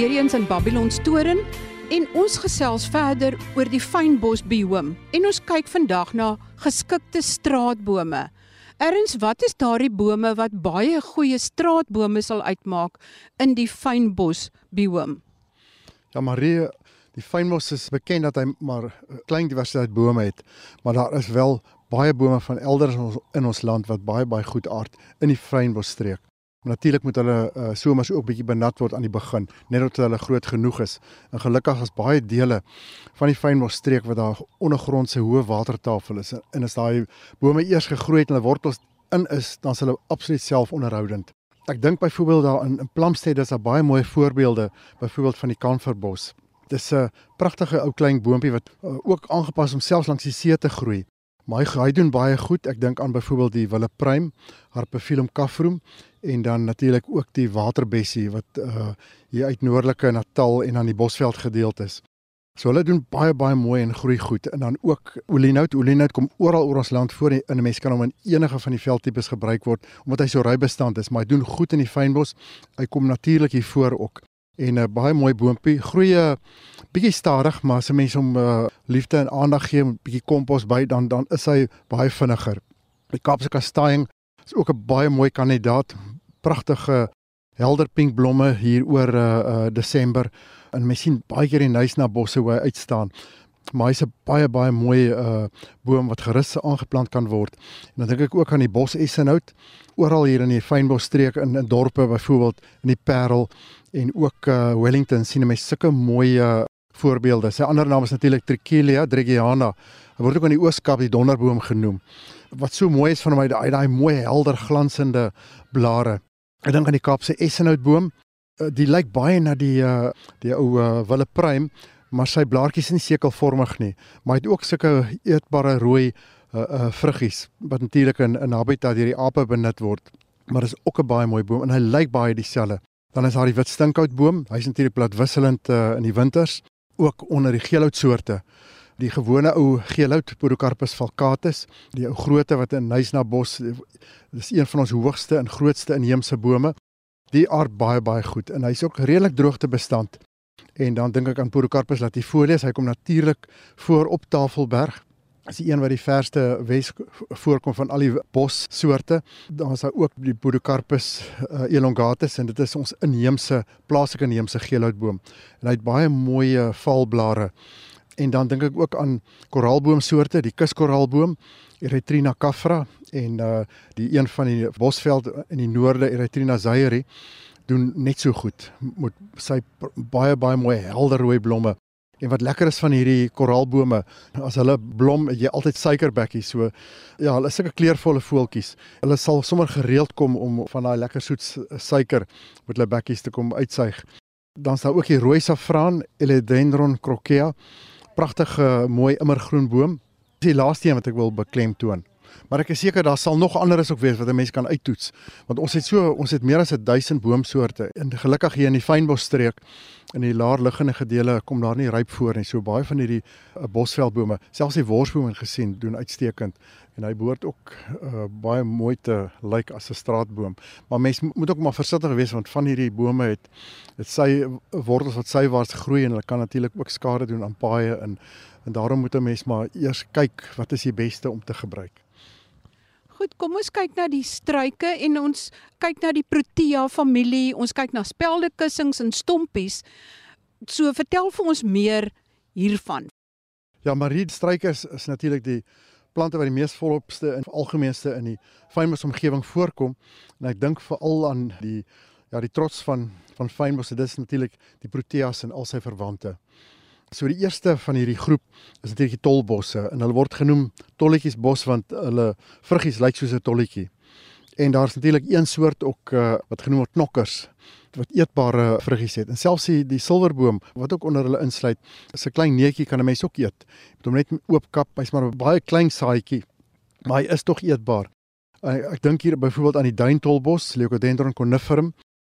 Weer eens in Babylon Storen en ons gesels verder oor die fynbos biome en ons kyk vandag na geskikte straatbome. Erns, wat is daardie bome wat baie goeie straatbome sal uitmaak in die fynbos biome? Ja, Marie, die fynbos is bekend dat hy maar 'n klein diversiteit bome het, maar daar is wel baie bome van elders in ons, in ons land wat baie baie goed aard in die fynbosstreek. Natuurlik moet hulle uh, somers ook bietjie benat word aan die begin, net tot hulle groot genoeg is. En gelukkig is baie dele van die fynbosstreek wat daar ondergrondse hoë watertafel is en as daai bome eers gegroei het en hulle wortels in is, dan is hulle absoluut selfonderhoudend. Ek dink byvoorbeeld daar in, in Plumstead is daar baie mooi voorbeelde, byvoorbeeld van die kanverbos. Dis 'n pragtige ou klein boontjie wat uh, ook aangepas om selfs langs die see te groei. Maar hy, doen baie goed. Ek dink aan byvoorbeeld die Willeprym, Harpephyllum kaffroom en dan natuurlik ook die waterbessie wat uh hier uit noordelike Natal en aan die Bosveld gedeelte is. So hulle doen baie baie mooi en groei goed en dan ook olienout. Olienout kom oral oor ons land voor in 'n mens kan hom in enige van die veldtipes gebruik word omdat hy so rybestand is, maar hy doen goed in die fynbos. Hy kom natuurlik hier voor ook en 'n uh, baie mooi boontjie. Groei 'n uh, bietjie stadig, maar as 'n mens hom uh, liefde en aandag gee, 'n bietjie kompos by, dan dan is hy baie vinniger. Die Kaapse kastanjing is ook 'n baie mooi kandidaat. Pragtige helder pink blomme hier oor uh, uh, Desember. En mens sien baie keer die Nysna bosse hoe hy uitstaan. Maar hy's 'n baie baie mooi uh boom wat gerus aangeplant kan word. En dan dink ek ook aan die bos essenhout oral hier in die fynbosstreek in in dorpe byvoorbeeld in die Parel en ook uh, Wellington sien mense sulke mooi uh, voorbeelde. Sy ander naam is natuurlik Trichilia dregiana. Hy word ook aan die Ooskaap die donderboom genoem. Wat so mooi is van hom, hy daai daai mooi helder glansende blare. Ek dink aan die Kaapse essenhoutboom. Uh, die lyk baie na die uh, die ou uh, Willeprym, maar sy blaartjies is nie sekelvormig nie, maar hy het ook sulke eetbare rooi uh, uh vruggies wat natuurlik in 'n habitat deur die ape benut word. Maar dis ook 'n baie mooi boom en hy lyk baie dieselfde. Dan is daar die wit stinkhoutboom. Hy's natuurlik plat wisselend uh, in die winters, ook onder die geelhoutsoorte. Die gewone ou geelhout Podocarpus falcatus, die ou grootte wat in Nysna bos dis een van ons hoogste en grootste inheemse bome. Die aard baie baie goed en hy's ook redelik droogtebestand. En dan dink ek aan Podocarpus latifolius, hy kom natuurlik voor op Tafelberg is die een wat die verste Wes voorkom van al die bossoorte. Dan is daar ook die Podocarpus uh, elongatus en dit is ons inheemse plaaslike inheemse geelhoutboom. En hy het baie mooi valblare. En dan dink ek ook aan koraalboomsoorte, die kuskoraalboom Erythrina caffra en uh die een van die bosveld in die noorde Erythrina zayeri doen net so goed met sy baie baie mooi helder rooi blomme En wat lekker is van hierdie koraalbome, as hulle blom, jy altyd suikerbekkies. So ja, hulle is sulke kleurvolle voeltjies. Hulle sal sommer gereeld kom om van daai lekker soet suiker met hulle bekkies te kom uitsuig. Dan is daar ook die rooi saffraan, Eledendron crocea. Pragtige mooi immergroen boom. Dis die laaste een wat ek wil beklemtoon. Maar ek is seker daar sal nog anderes ook wees wat 'n mens kan uittoets. Want ons het so ons het meer as 1000 boomsoorte en gelukkig hier in die fynbosstreek in die laer liggende gedele kom daar nie ryp voor nie. So baie van hierdie uh, bosveldbome, selfs die worsbome gesien doen uitstekend en hy behoort ook uh, baie mooi te lyk as 'n straatboom. Maar mens moet ook maar versigtig wees want van hierdie bome het dit sy wortels wat sywaarts groei en hulle kan natuurlik ook skade doen aan paaie en en daarom moet 'n mens maar eers kyk wat is die beste om te gebruik. Goed, kom ons kyk na die struike en ons kyk na die Protea familie. Ons kyk na speldekussings en stompies. So vertel vir ons meer hiervan. Ja, Marie struike is, is natuurlik die plante wat die mees volopste en algemeenste in die fynbos omgewing voorkom. En ek dink veral aan die ja, die trots van van fynbos, dit is natuurlik die Proteas en al sy verwante. So die eerste van hierdie groep is natuurlik die tolbosse en hulle word genoem tolletjiesbos want hulle vruggies lyk soos 'n tolletjie. En daar's natuurlik een soort ook uh, wat genoem word knokkers wat eetbare vruggies het. En selfs die, die silverboom wat ook onder hulle insluit, is 'n klein neetjie kan 'n mens ook eet. Jy moet hom net oop kap, hy's maar 'n baie klein saadjie, maar hy is tog eetbaar. Uh, ek dink hier byvoorbeeld aan die duintolbos, Leucodendron coniferum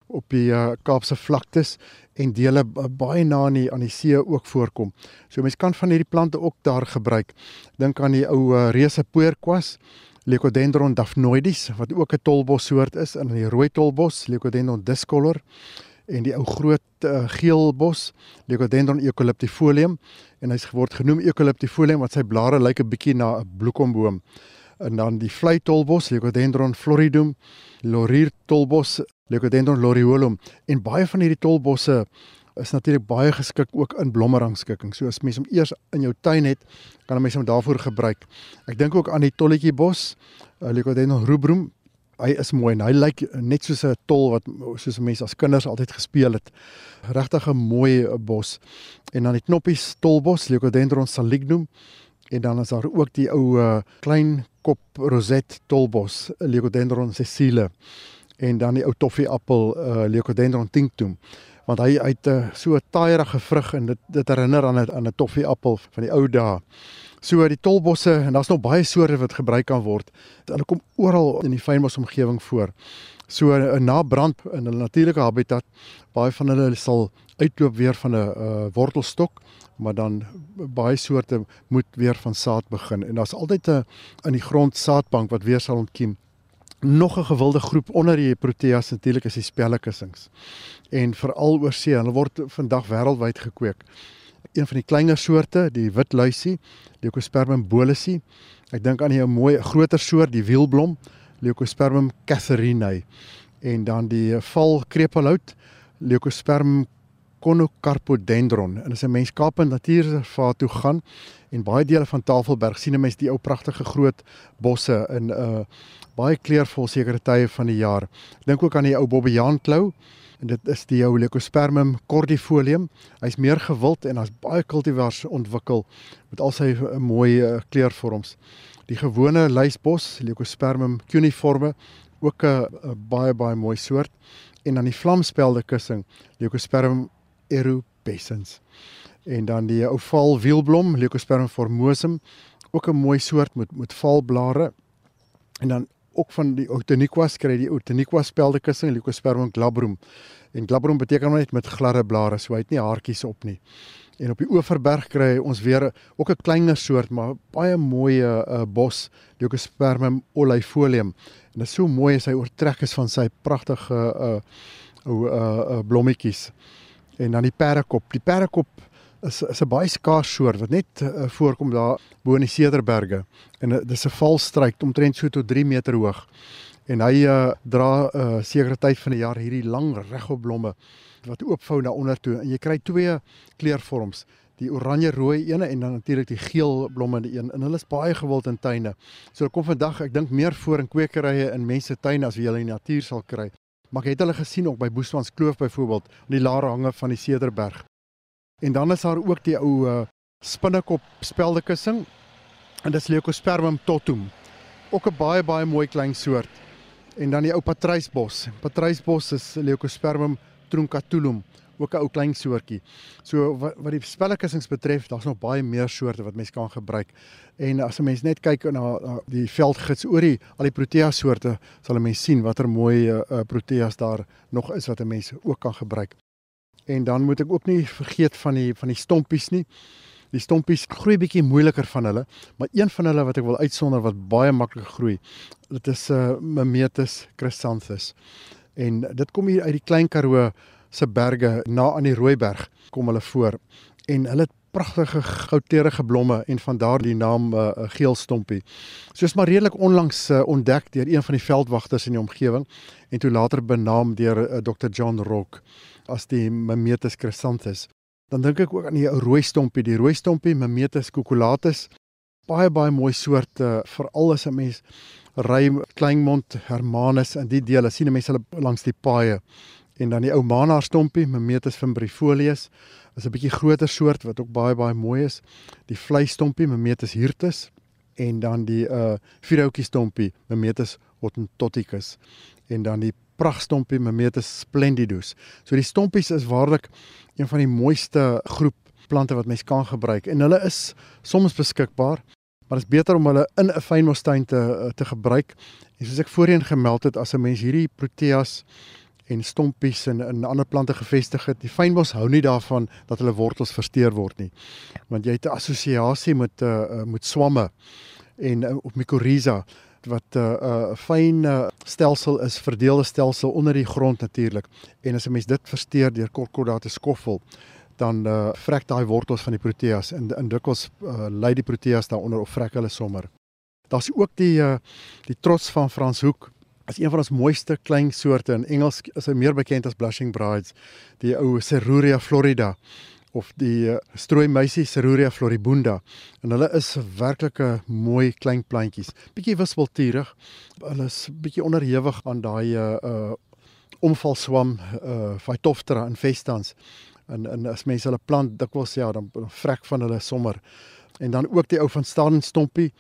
op die uh, Kaapse vlaktes en dele baie na aan die aan die see ook voorkom. So mense kan van hierdie plante ook daar gebruik. Dink aan die ou uh, reuse poerkwas, Leucodendron daphnoides wat ook 'n tolbos soort is in die rooi tolbos, Leucodendron discolor en die ou groot uh, geel bos Leucodendron eucalyptifolium en hy's geword genoem eucalyptifolium want sy blare lyk 'n bietjie na 'n bloekomboom en dan die vleitolbos Leucodendron floridum laurier tolbos Leucodendron lauriolum en baie van hierdie tolbosse is natuurlik baie geskik ook in blommerangskikking. So as mens hom eers in jou tuin het, kan mens hom daarvoor gebruik. Ek dink ook aan die tolletjie bos, uh, Leucodendron rubrum. Hy is mooi en hy lyk net soos 'n tol wat soos mense as kinders altyd gespeel het. Regtig 'n mooi bos. En dan die knoppies tolbos, Leucodendron salignum en dan is daar ook die ou uh, klein kop roset tolbos, Leucodendron sessile en dan die ou toffieappel uh, Leucodendron tinctum want hy uit 'n uh, so taaierige vrug en dit dit herinner aan 'n aan 'n toffieappel van die ou dae. So die tolbosse en daar's nog baie soorte wat gebruik kan word. Hulle kom oral in die fynbos omgewing voor. So 'n uh, na brand in 'n natuurlike habitat, baie van hulle sal uitloop weer van 'n uh, wortelstok, maar dan baie soorte moet weer van saad begin en daar's altyd 'n in die grond saadbank wat weer sal ontkiem nog 'n gewilde groep onder die proteas natuurlik is die spellekussings. En veral oor see, hulle word vandag wêreldwyd gekweek. Een van die kleiner soorte, die wit luisie, Leucospermum bolusi. Ek dink aan 'n mooi groter soort, die wielblom, Leucospermum catherinae. En dan die val krepelhout, Leucospermum Conocarpodendron. En as 'n mens Kaap Natuurreservaat toe gaan en baie dele van Tafelberg sien 'n mens die ou pragtige groot bosse in 'n uh, baie kleurvol sekere tye van die jaar. Dink ook aan die ou Bobbejaan klou en dit is die ou Leucospermum cordifolium. Hy's meer gewild en daar's baie kultivars ontwikkel met al sy uh, mooi uh, kleurvorms. Die gewone luisbos Leucospermum cuneiforme ook 'n uh, baie baie mooi soort en dan die vlamspelde kussing Leucospermum erupescens. En dan die ou val wielblom, Leucospermum formosum, ook 'n mooi soort met met valblare. En dan ook van die Otaniquas kry die Otaniqua speldekussing Leucospermum glabrum. En glabrum beteken net met gladde blare, so hy het nie haartjies op nie. En op die Oeverberg kry ons weer ook 'n kleiner soort, maar baie mooi uh, bos Leucospermum oleifolium. En dit is so mooi as hy oortrek is van sy pragtige uh ou uh, uh blommetjies en dan die perdekop. Die perdekop is is 'n baie skaars soort wat net uh, voorkom daar bo in die Cederberge. En uh, dis 'n valstruik omtrent so tot 3 meter hoog. En hy uh, dra 'n uh, sekere tyd van die jaar hierdie lang regop blomme wat oopvou na onder toe en jy kry twee kleurvorms die oranje rooi ene en dan natuurlik die geel blomme die een en hulle is baie gewild in tuine. So kom vandag ek dink meer voor in kwekerye in mense tuine as wat jy in die natuur sal kry. Maar ek het hulle gesien ook by Boesmans Kloof byvoorbeeld, in die lare hange van die Cederberg. En dan is daar ook die ou uh, spinnekop speldekussing en dit is Leucospermum totum. Ook 'n baie baie mooi klein soort. En dan die ou patrysbos. Patrysbos is Leucospermum truncatulum ook 'n ou klein soortjie. So wat, wat die spellekussings betref, daar's nog baie meer soorte wat mens kan gebruik. En as 'n mens net kyk na, na die veldgids oor die al die protea soorte, sal 'n mens sien watter mooi uh, proteas daar nog is wat 'n mens ook kan gebruik. En dan moet ek ook nie vergeet van die van die stompies nie. Die stompies groei bietjie moeiliker van hulle, maar een van hulle wat ek wil uitsonder wat baie maklik groei, dit is 'n uh, Mimetus chrysanthus. En dit kom hier uit die Klein Karoo se berge na aan die Rooiberg kom hulle voor en hulle het pragtige goudterige blomme en van daar die naam uh, geel stompie. Soos maar redelik onlangs uh, ontdek deur een van die veldwagters in die omgewing en toe later benaam deur uh, Dr John Rock as die Mimetus chrysanthus. Dan dink ek ook aan die rooi stompie, die rooi stompie Mimetus cucullatus. Baie baie mooi soort uh, veral as 'n mens ry Kleinmond, Hermanus en die dele sien mense hulle langs die paaie en dan die ou Mana stompie, Mimetus fimbrifolius, is 'n bietjie groter soort wat ook baie baie mooi is. Die vleistompie, Mimetus hirtus en dan die uh vierhoutjie stompie, Mimetus hottentoticus en dan die pragstompie Mimetus splendidus. So die stompies is waarlik een van die mooiste groep plante wat mens kan gebruik en hulle is soms beskikbaar maar dit is beter om hulle in 'n fynmoestuin te te gebruik. En soos ek voorheen gemeld het, as 'n mens hierdie proteas en stompies en in ander plante gevestig het. Die fynbos hou nie daarvan dat hulle wortels versteur word nie. Want jy het 'n assosiasie met uh, met swamme en uh, op mycorrhiza wat 'n uh, uh, fyn uh, stelsel is, verdeelde stelsel onder die grond natuurlik. En as 'n mens dit versteur deur kortkordate skoffel, dan uh, vrek daai wortels van die proteas en in dikwels uh, lei die proteas daaronder of vrek hulle sommer. Daar's ook die uh, die trots van Frans Hoek is een van ons mooiste klein soorte in Engels is hy meer bekend as blushing brides, die ou Ceruria florida of die uh, strooi meisie Ceruria floribunda. En hulle is werklike mooi klein plantjies. Bietjie wispelturig hulle is bietjie onderhewig aan daai uh, omvalswam uh Phytophthora infestans en en as mense hulle plant dikwels ja dan vrek van hulle sommer. En dan ook die ou van Staden stompie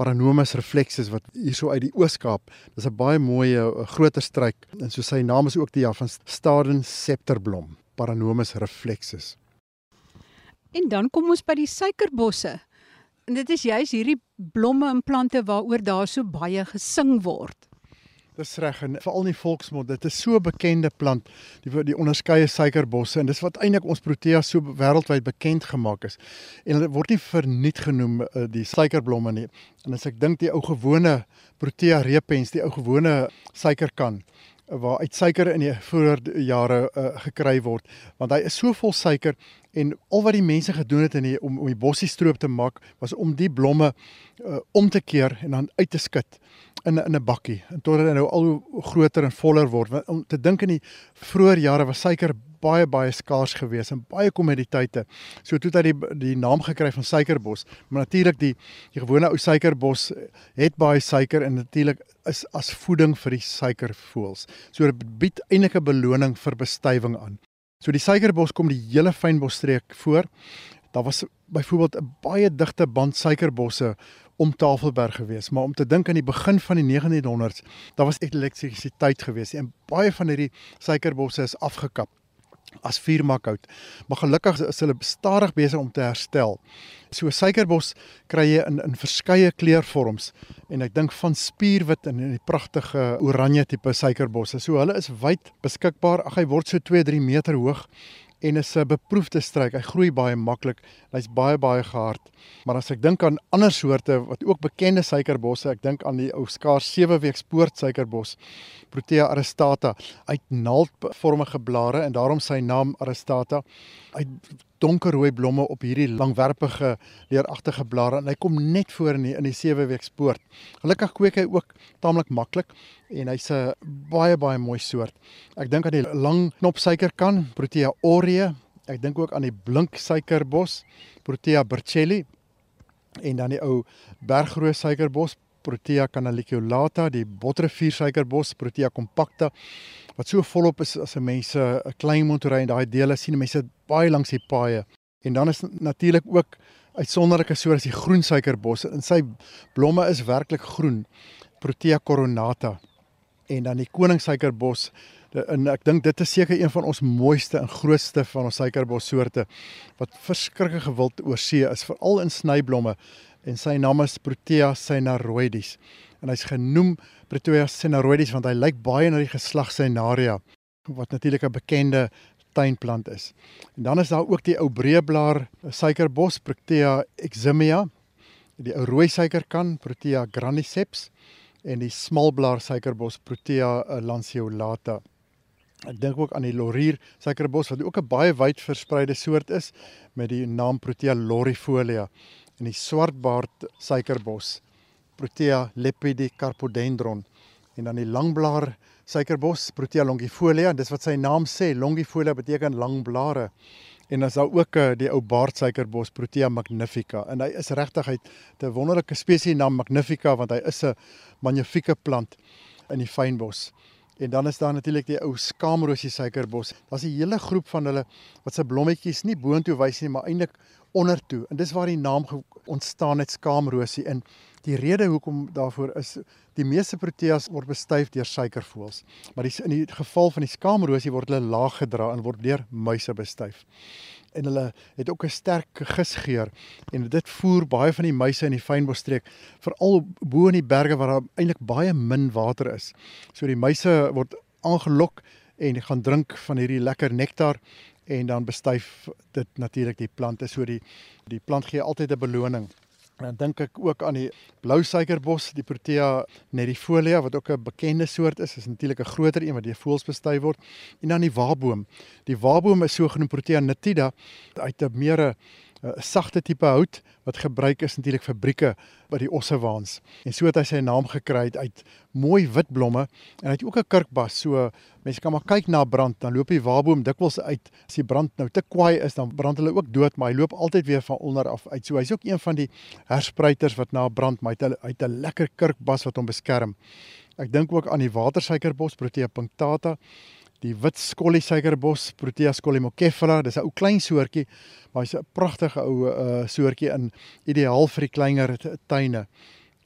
Paranomus reflexus wat hierso uit die Oos-Kaap. Dis 'n baie mooi groter struik. En so sy naam is ook die ja van Staden septerblom, Paranomus reflexus. En dan kom ons by die suikerbosse. En dit is juis hierdie blomme en plante waaroor daar so baie gesing word. Dis reg en veral in die volksmond, dit is so 'n bekende plant, die die onderskeie suikerbosse en dis wat eintlik ons protea so wêreldwyd bekend gemaak is. En hulle word nie verniet genoem eh, die suikerblomme nie. En as ek dink die ou gewone protea repens, die ou gewone suikerkan waar uit suiker in die vroeë jare uh, gekry word want hy is so vol suiker en al wat die mense gedoen het in die, om om die bossie stroop te maak was om die blomme uh, om te keer en dan uit te skud in in 'n bakkie en totdat hy nou al hoe groter en voller word want om te dink in die vroeë jare was suiker baie baie skaars geweest en baie kommoditeite. So toe het hy die die naam gekry van suikerbos. Maar natuurlik die die gewone ou suikerbos het baie suiker en natuurlik is as voeding vir die suikervoëls. So dit bied eintlik 'n beloning vir bestuiving aan. So die suikerbos kom die hele fynbosstreek voor. Daar was byvoorbeeld 'n baie digte band suikerbosse om Tafelberg gewees, maar om te dink aan die begin van die 1900s, daar was elektrisiteit gewees en baie van hierdie suikerbosse is afgekap as vuurmakhout. Maar gelukkig is hulle stadig besig om te herstel. So suikerbos kry jy in in verskeie kleurvorms en ek dink van spierwit en in die pragtige oranje tipe suikerbosse. So hulle is wyd beskikbaar. Ag hy word so 2-3 meter hoog en is 'n beproefde struik. Hy groei baie maklik. Hy's baie baie gehard. Maar as ek dink aan ander soorte wat ook bekende suikerbosse, ek dink aan die ou skaars 7 week spoort suikerbos, Protea aristata, uit naaldvormige blare en daarom sy naam aristata. Hy donkerrooi blomme op hierdie langwerpige leeragtige blare en hy kom net voor in die, in die 7 week spoort. Gelukkig kweek hy ook taamlik maklik en hy's 'n baie baie mooi soort. Ek dink aan die lang knopsuikerkan, Protea aurea. Ek dink ook aan die blink suikerbos, Protea burchelli en dan die ou bergrooi suikerbos, Protea canaliculata, die Botrivier suikerbos, Protea compacta wat so volop is as 'n mense 'n klein motorry en daai dele sien mense baie langs die paaie. En dan is natuurlik ook uitsonderlike soorte die groen suikerbos en sy blomme is werklik groen. Protea coronata en dan die koningssuikerbos en ek dink dit is seker een van ons mooiste en grootste van ons suikerbossoorte wat verskriklik gewild oor see is veral in snyblomme en sy naam is Protea cynaroides en hy's genoem Protea cynaroides want hy lyk baie na die geslag Cynaria wat natuurlik 'n bekende tuinplant is. En dan is daar ook die ou breëblaar suikerbos Protea eximia, die ou rooi suikerkan Protea graniceps en die smalblaar suikerbos Protea lanceolata. Ek dink ook aan die laurier suikerbos wat ook 'n baie wyd verspreide soort is met die naam Protea lorifolia en die swartbaard suikerbos Protea lepidicarpodendron en dan die langblaar suikerbos Protea longifolia dis wat sy naam sê. Longifolia beteken lang blare en as daar ook eh, die ou baard suikerbos Protea magnifica. En hy is regtig hy 'n wonderlike spesies naam magnifica want hy is 'n magnifieke plant in die fynbos. En dan is daar natuurlik die ou skaamrosie suikerbos. Daar's 'n hele groep van hulle wat se blommetjies nie boontoe wys nie, maar eintlik ondertoe. En dis waar die naam ontstaan het skaamrosie in. Die rede hoekom daarvoor is die meeste proteas word bestuif deur suikervoëls. Maar die, in die geval van die skaamrosie word hulle laag gedra en word deur muise bestuif en hulle het ook 'n sterk gisgeur en dit voer baie van die muise in die fynbosstreek veral bo in die berge waar daar eintlik baie min water is. So die muise word aangelok en gaan drink van hierdie lekker nektar en dan bestuif dit natuurlik die plante so die die plant gee altyd 'n beloning. En dan dink ek ook aan die blou suikerbos, die Protea nerifolia wat ook 'n bekende soort is, is natuurlik 'n groter een wat deur voëls bestuif word. En dan die waboom. Die waboom is sogenaamd Protea nitida uit 'n meer 'n 'n sagte tipe hout wat gebruik is natuurlik fabrieke by die ossewaans. En so het hy sy naam gekry uit mooi wit blomme en hy het ook 'n kirkbas. So mense kan maar kyk na brand, dan loop die waarboom dikwels uit. As die brand nou te kwaai is, dan brand hulle ook dood, maar hy loop altyd weer van onder af uit. So hy's ook een van die herspruiters wat na brand, maar hy het 'n lekker kirkbas wat hom beskerm. Ek dink ook aan die watersuikerbos Protea punctata die wit skollie suikerbos Protea scolimocephala dis 'n ou klein soortjie maar hy's 'n pragtige ou uh, soortjie in ideaal vir die kleiner tuine.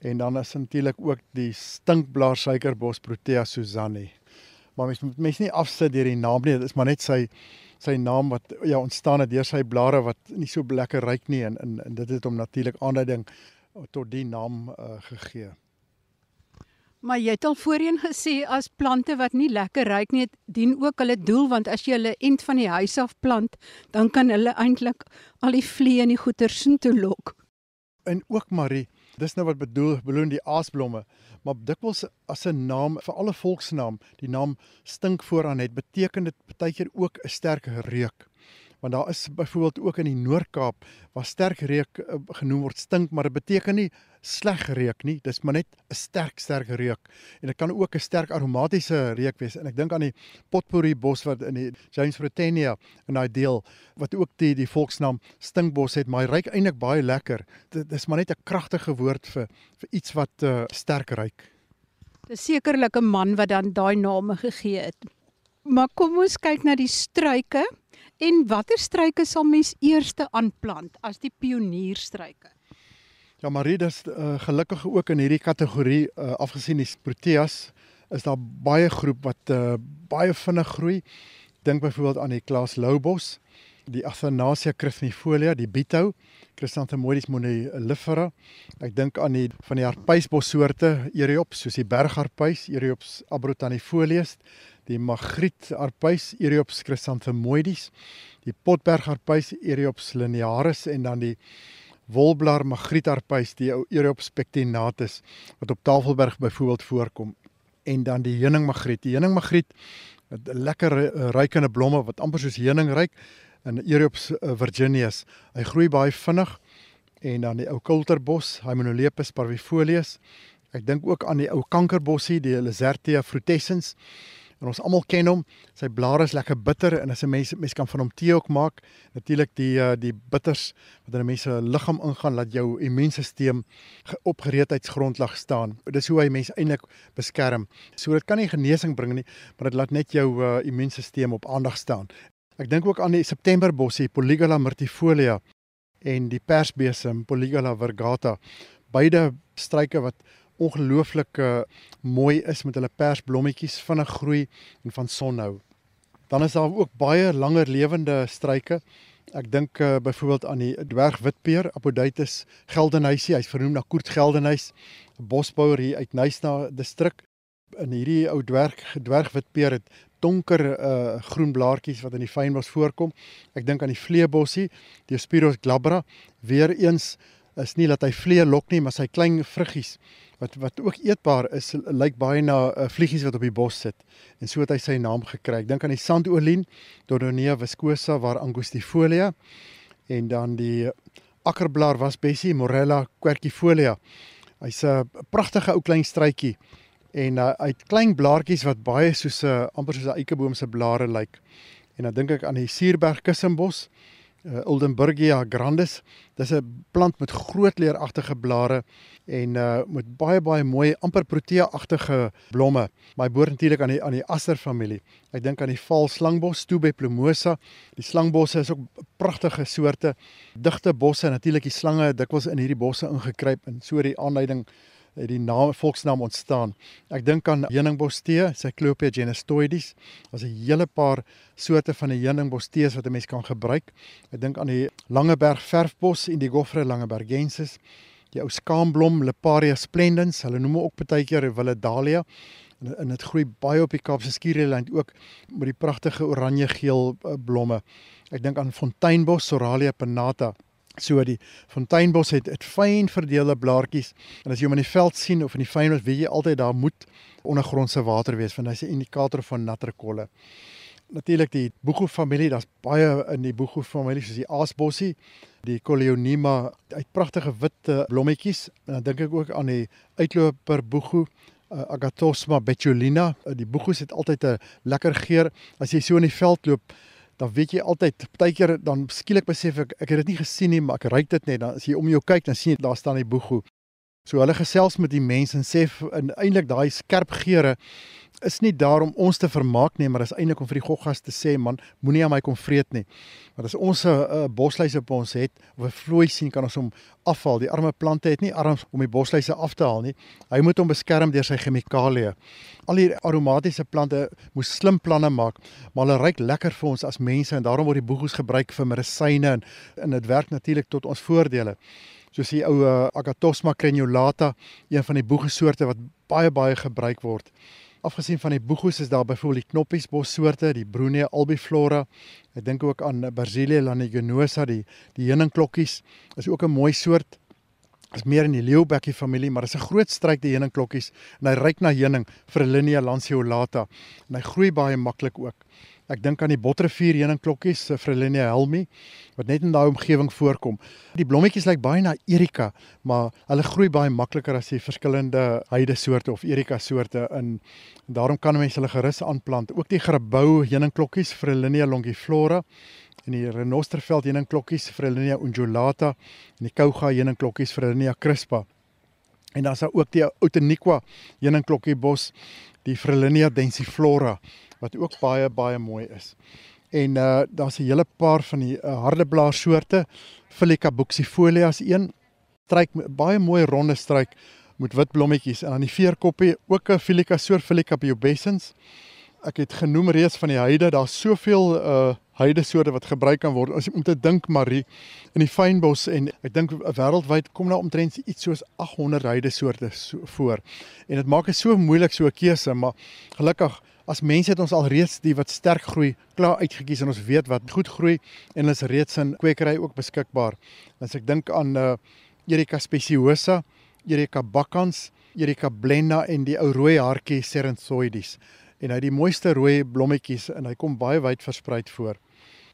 En dan is natuurlik ook die stinkblaar suikerbos Protea susani maar mens moet mens nie afsit deur die naam nie dit is maar net sy sy naam wat ja ontstaan het deur sy blare wat nie so lekker ryk nie en, en en dit het hom natuurlik aanduiding tot die naam uh, gegee Maar jy het al voorheen gesê as plante wat nie lekker ruik nie, dien ook hulle doel want as jy hulle end van die huis af plant, dan kan hulle eintlik al die vliee en die goeie soontoe lok. En ook Marie, dis nou wat bedoel beloon die aasblomme, maar dikwels as 'n naam vir alle volksnaam, die naam stink vooraan het, beteken dit baie keer ook 'n sterk reuk want daar is byvoorbeeld ook in die Noord-Kaap waar sterk reuk uh, genoem word stink, maar dit beteken nie sleg reuk nie. Dis maar net 'n sterk sterk reuk en dit kan ook 'n sterk aromatiese reuk wees. En ek dink aan die potpourri bos wat in die James Britannia in daai deel wat ook die die volksnaam stinkbos het, maar hy ruik eintlik baie lekker. Dit is maar net 'n kragtige woord vir vir iets wat uh, sterk ruik. Dis sekerlik 'n man wat dan daai name gegee het. Maar kom ons kyk na die struike. En watter struike sal mens eerste aanplant as die pionierstruike? Ja, Marie, dis uh, gelukkig ook in hierdie kategorie uh, afgesien die Proteas is daar baie groep wat uh, baie vinnig groei. Dink byvoorbeeld aan die Klaas Loubos, die Athanasia crypnifolia, die Bito, Chrysanthemumidis monolifera. Ek dink aan die van die harpuisbossoorte Eriops, soos die bergharpuis Eriops abrotanifolia die Magriet Arpuis Eriops chrysanthemoides, die Potberg Arpuis Eriops linearis en dan die Wolblar Magriet Arpuis die ou Eriops pectinatus wat op Tafelberg byvoorbeeld voorkom en dan die heuning Magriet. Die heuning Magriet het lekker rykende blomme wat amper soos heuning ryk in Eriops eh, virginius. Hy groei baie vinnig en dan die ou kulterbos Hymenelepis parvifolius. Ek dink ook aan die ou kankerbossie die Lizertia frutescens En ons almal ken hom. Sy blare is lekker bitter en as 'n mens mens kan van hom tee ook maak. Natuurlik die uh, die bitters wat in 'n mens se liggaam ingaan laat jou immuunstelsel op gereedheidsgrondslag staan. Dis hoe hy mens eintlik beskerm. So dit kan nie genesing bring nie, maar dit laat net jou uh, immuunstelsel op aandag staan. Ek dink ook aan die Septemberbossie Polygala myrtifolia en die persbesem Polygala virgata. Beide struike wat ongelooflik mooi is met hulle persblommetjies vinnig groei en van son hou. Dan is daar ook baie langer lewende struike. Ek dink uh, byvoorbeeld aan die dwergwitpeer Apodytes geldenhuisie. Hy's vernoem na Koert Geldenhuis, 'n bosbouer hier uit Nysna distrik. In hierdie ou dwerg dwergwitpeer het donker uh, groen blaartjies wat in die fynbos voorkom. Ek dink aan die vleebossie, die Spiros glabra, weer eens is nie dat hy vlee lok nie, maar sy klein vruggies wat wat ook eetbaar is lyk baie na uh, vliegies wat op die bos sit en so het hy sy naam gekry. Ek dink aan die sandolien, Dodonea viscosa waar angustifolia en dan die akkerblaar was Bessie Morella quercifolia. Hy's 'n pragtige ou klein struitjie en uh, hy het klein blaartjies wat baie soos 'n uh, amper soos 'n eikeboom se blare lyk. En dan dink ek aan die Suurberg kussenbos uh, Oldenburgia grandis. Dis 'n plant met groot leeragtige blare en uh met baie baie mooi amper protea-agtige blomme. Maar hy behoort natuurlik aan die aan die aster familie. Ek dink aan die val slangbos Tube plumosa. Die slangbosse is ook pragtige soorte, digte bosse, natuurlik die slange dikwels in hierdie bosse ingekruip en so die aanleiding het die naam volksnaam ontstaan. Ek dink aan heuningbostee, Cyclopia genestoides. Daar's 'n hele paar soorte van die heuningbostee wat 'n mens kan gebruik. Ek dink aan die Langeberg verfbos Indigofera langebergensis, die ou skaamblom Leparia splendens, hulle noem ook baie keer Willedalia en dit groei baie op die Kaapse Skiereiland ook met die pragtige oranje-geel eh, blomme. Ek dink aan fonteinbos Soralia pinnata So die fonteynbos het het fyn verdeelde blaartjies en as jy hom in die veld sien of in die fynbos, weet jy altyd daar moet ondergrondse water wees want hy's 'n indikator van natter kolle. Natuurlik die boegoe familie, daar's baie in die boegoe familie soos die aasbossie, die Coleonima, uit pragtige wit blommetjies en dan dink ek ook aan die uitloper boegoe uh, Agathosma betulina. Uh, die boegoes het altyd 'n lekker geur. As jy so in die veld loop, dan weet jy altyd, partykeer dan skielik besef ek ek het dit nie gesien nie, maar ek ruik dit net. Dan as jy om jou kyk, dan sien jy daar staan die boegoe. So hulle gesels met die mense en sê eintlik daai skerp geure is nie daar om ons te vermaak nie, maar dis eintlik om vir die goggas te sê man, moenie aan my kom vreet nie. Want as ons 'n uh, bosluise op ons het of 'n vlooi sien, kan ons hom afhaal. Die arme plante het nie arms om die bosluise af te haal nie. Hy moet hom beskerm deur sy chemikalieë. Al die aromatiese plante moet slim planne maak, maar hulle ruik lekker vir ons as mense en daarom word die boegoes gebruik vir medisyne en en dit werk natuurlik tot ons voordele soos die ou uh, Agathosma crenulata, een van die boegesoorte wat baie baie gebruik word. Afgesien van die boegoes is daar byvoorbeeld die knoppiesbossoorte, die Brunea albiflora. Ek dink ook aan Basilia laniginosa, die die heuningklokkies is ook 'n mooi soort. Is meer in die leeubekkie familie, maar is 'n groot struik die heuningklokkies en hy ryk na heuning vir Linia lanceolata en hy groei baie maklik ook. Ek dink aan die Botrivier heuningklokkies, Frelinia helmi, wat net in daai omgewing voorkom. Die blommetjies lyk baie na Erika, maar hulle groei baie makliker as die verskillende heidesoorte of Erika soorte in. Daarom kan mense hulle gerus aanplant. Ook die grabou heuningklokkies, Frelinia longiflora en die renosterveld heuningklokkies, Frelinia undulata en die kouga heuningklokkies, Frelinia crispa. En dan is daar ook die Outeniqua heuningklokkiebos, die Frelinia densiflora wat ook baie baie mooi is. En uh daar's 'n hele paar van die uh, harde blaarsoorte, Philica buxifolia is een. Struik baie mooi ronde struik met wit blommetjies en aan die veerkoppie ook 'n Philica soort Philica pubescens. Ek het genoem reeds van die heide, daar's soveel uh heidesoorte wat gebruik kan word. As jy om te dink Marie in die fynbos en ek dink wêreldwyd kom daar omtrent iets soos 800 heidesoorte so voor. En dit maak dit so moeilik so 'n keuse, maar gelukkig as mense het ons al reeds die wat sterk groei klaar uitgekies en ons weet wat goed groei en hulle is reeds in kwekery ook beskikbaar. As ek dink aan uh Erika speciosa, Erika bakkans, Erika blenda en die ou rooi hartjie Serentzoides. En hy het die mooiste rooi blommetjies en hy kom baie wyd versprei voor.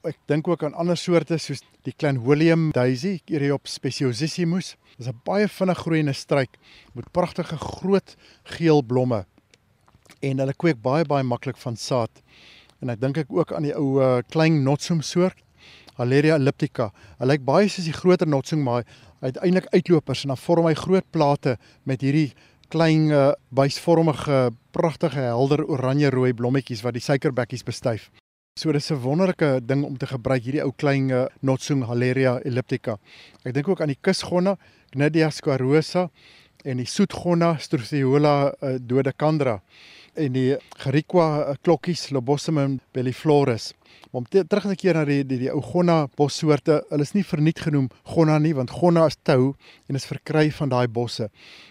Ek dink ook aan ander soorte soos die Clanholium daisy, Eriops speciosissimus. Dit is 'n baie vinnig groeiende struik met pragtige groot geel blomme en hulle kweek baie baie maklik van saad. En ek dink ek ook aan die ou uh, klein notsum soort Haleria elliptica. Hy lyk baie soos die groter notsum maar uiteindelik uitlopers en dan vorm hy groot plate met hierdie klein uh, buisvormige pragtige helder oranje rooi blommetjies wat die suikerbekkies bestuif. So dis 'n wonderlike ding om te gebruik hierdie ou klein uh, notsum Haleria elliptica. Ek dink ook aan die kusgonna Cnidia squarosa en die soetgonna Struthiola uh, dodecandra en die Geriqua eh, klokkies Lobosum belliflorus. Om te, terug te keer na die die, die ou Gonna bossoorte, hulle is nie verniet genoem Gonna nie want Gonna is tou en is verkry van daai bosse.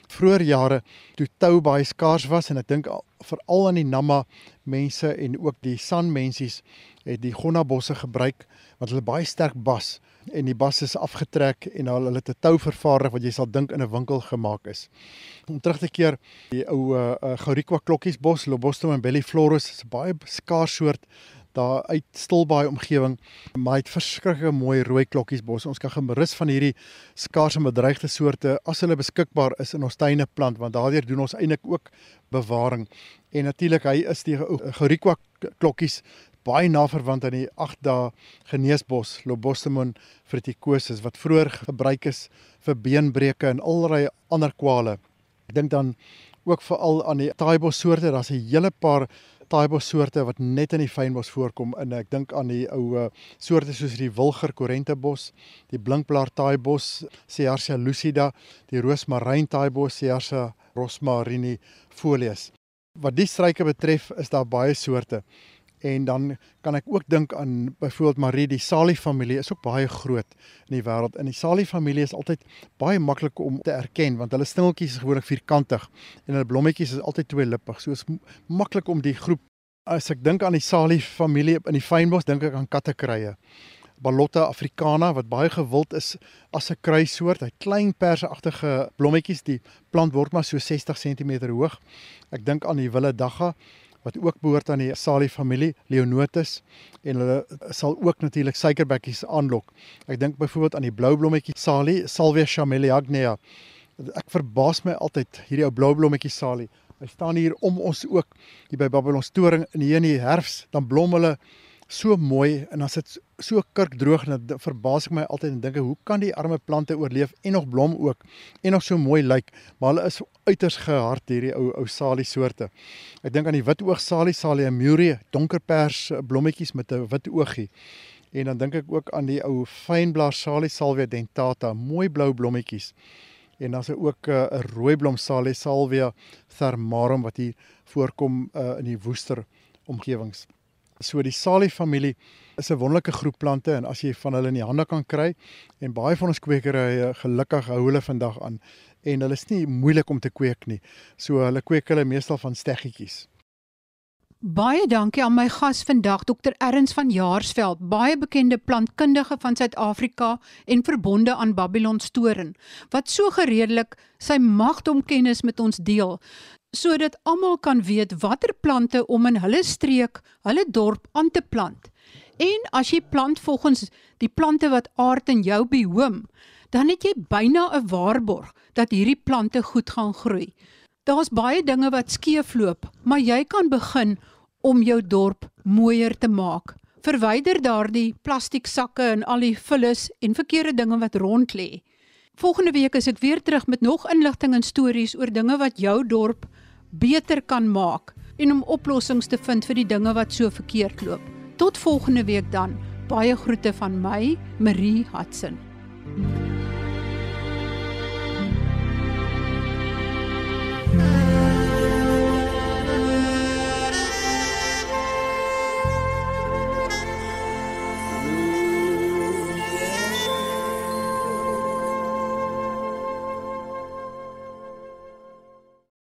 Vroeger jare toe tou baie skaars was en ek dink veral aan die Namma mense en ook die San mensies het die Gonna bosse gebruik want hulle baie sterk bas en die bas is afgetrek en hulle het 'n tou vervaardig wat jy sal dink in 'n winkel gemaak is. Om terug te keer, die ou uh, uh, Gauriqua klokkiesbos, Lobostum en Belliflorus is 'n baie skaars soort daar uit Stilbaai omgewing, maar hy het verskriklike mooi rooi klokkiesbos. Ons kan gerus van hierdie skaars en bedreigde soorte as hulle beskikbaar is in ons tuine plant want daardeur doen ons eintlik ook bewaring. En natuurlik hy is die Gauriqua klokkies baie na verwant aan die 8 dae geneesbos Lobostemon friticosus wat vroeër gebruik is vir beenbreuke en allerlei ander kwale. Ek dink dan ook veral aan die taaibos soorte, daar's 'n hele paar taaibos soorte wat net in die fynbos voorkom en ek dink aan die ou soorte soos die wilger korentebos, die blinkblaar taaibos, Cearcia lucida, die roosmaryn taaibos, Cearcia rosmarini folius. Wat die struike betref, is daar baie soorte. En dan kan ek ook dink aan byvoorbeeld Marie die Sali familie is ook baie groot in die wêreld. In die Sali familie is altyd baie maklik om te erken want hulle stingeltjies is gewoonlik vierkantig en hulle blommetjies is altyd tweelippig. So is maklik om die groep as ek dink aan die Sali familie in die fynbos dink ek aan kattekrye. Balotta africana wat baie gewild is as 'n kruissoort. Hy klein perseagtige blommetjies. Die plant word maar so 60 cm hoog. Ek dink aan die wille dagga wat ook behoort aan die Salie familie Leonotus en hulle sal ook natuurlik suikerbekkies aanlok. Ek dink byvoorbeeld aan die blou blommetjie Salie Salvia chameleagnea. Ek verbaas my altyd hierdie ou blou blommetjie Salie. Hy staan hier om ons ook hier by Babylon Storing in die in die herfs dan blom hulle so mooi en as dit so kurkdroog en dan verbaas ek my altyd en dink hoe kan die arme plante oorleef en nog blom ook en nog so mooi lyk maar hulle is uiters gehard hierdie ou ou salie soorte. Ek dink aan die wit oog salie salie amure donkerpers blommetjies met 'n wit oogie. En dan dink ek ook aan die ou fynblaar salie salvia dentata, mooi blou blommetjies. En dan is ook eh, 'n uh, rooi blom salie salvia thermarum wat hier voorkom uh, in die woester omgewings. So die Salie familie is 'n wonderlike groep plante en as jy van hulle in die hande kan kry en baie van ons kwekerye gelukkig hou hulle vandag aan en hulle is nie moeilik om te kweek nie. So hulle kweek hulle meestal van steggetjies. Baie dankie aan my gas vandag Dr Erns van Jaarsveld, baie bekende plantkundige van Suid-Afrika en verbonde aan Babylon Storen, wat so gereedelik sy magdom kennis met ons deel sodat almal kan weet watter plante om in hulle streek, hulle dorp aan te plant. En as jy plant volgens die plante wat aard in jou biome, dan het jy byna 'n waarborg dat hierdie plante goed gaan groei. Daar's baie dinge wat skeefloop, maar jy kan begin om jou dorp mooier te maak. Verwyder daardie plastiek sakke en al die vullis en verkeerde dinge wat rond lê. Volgende week is ek weer terug met nog inligting en stories oor dinge wat jou dorp beter kan maak en om oplossings te vind vir die dinge wat so verkeerd loop. Tot volgende week dan. Baie groete van my, Marie Hudson.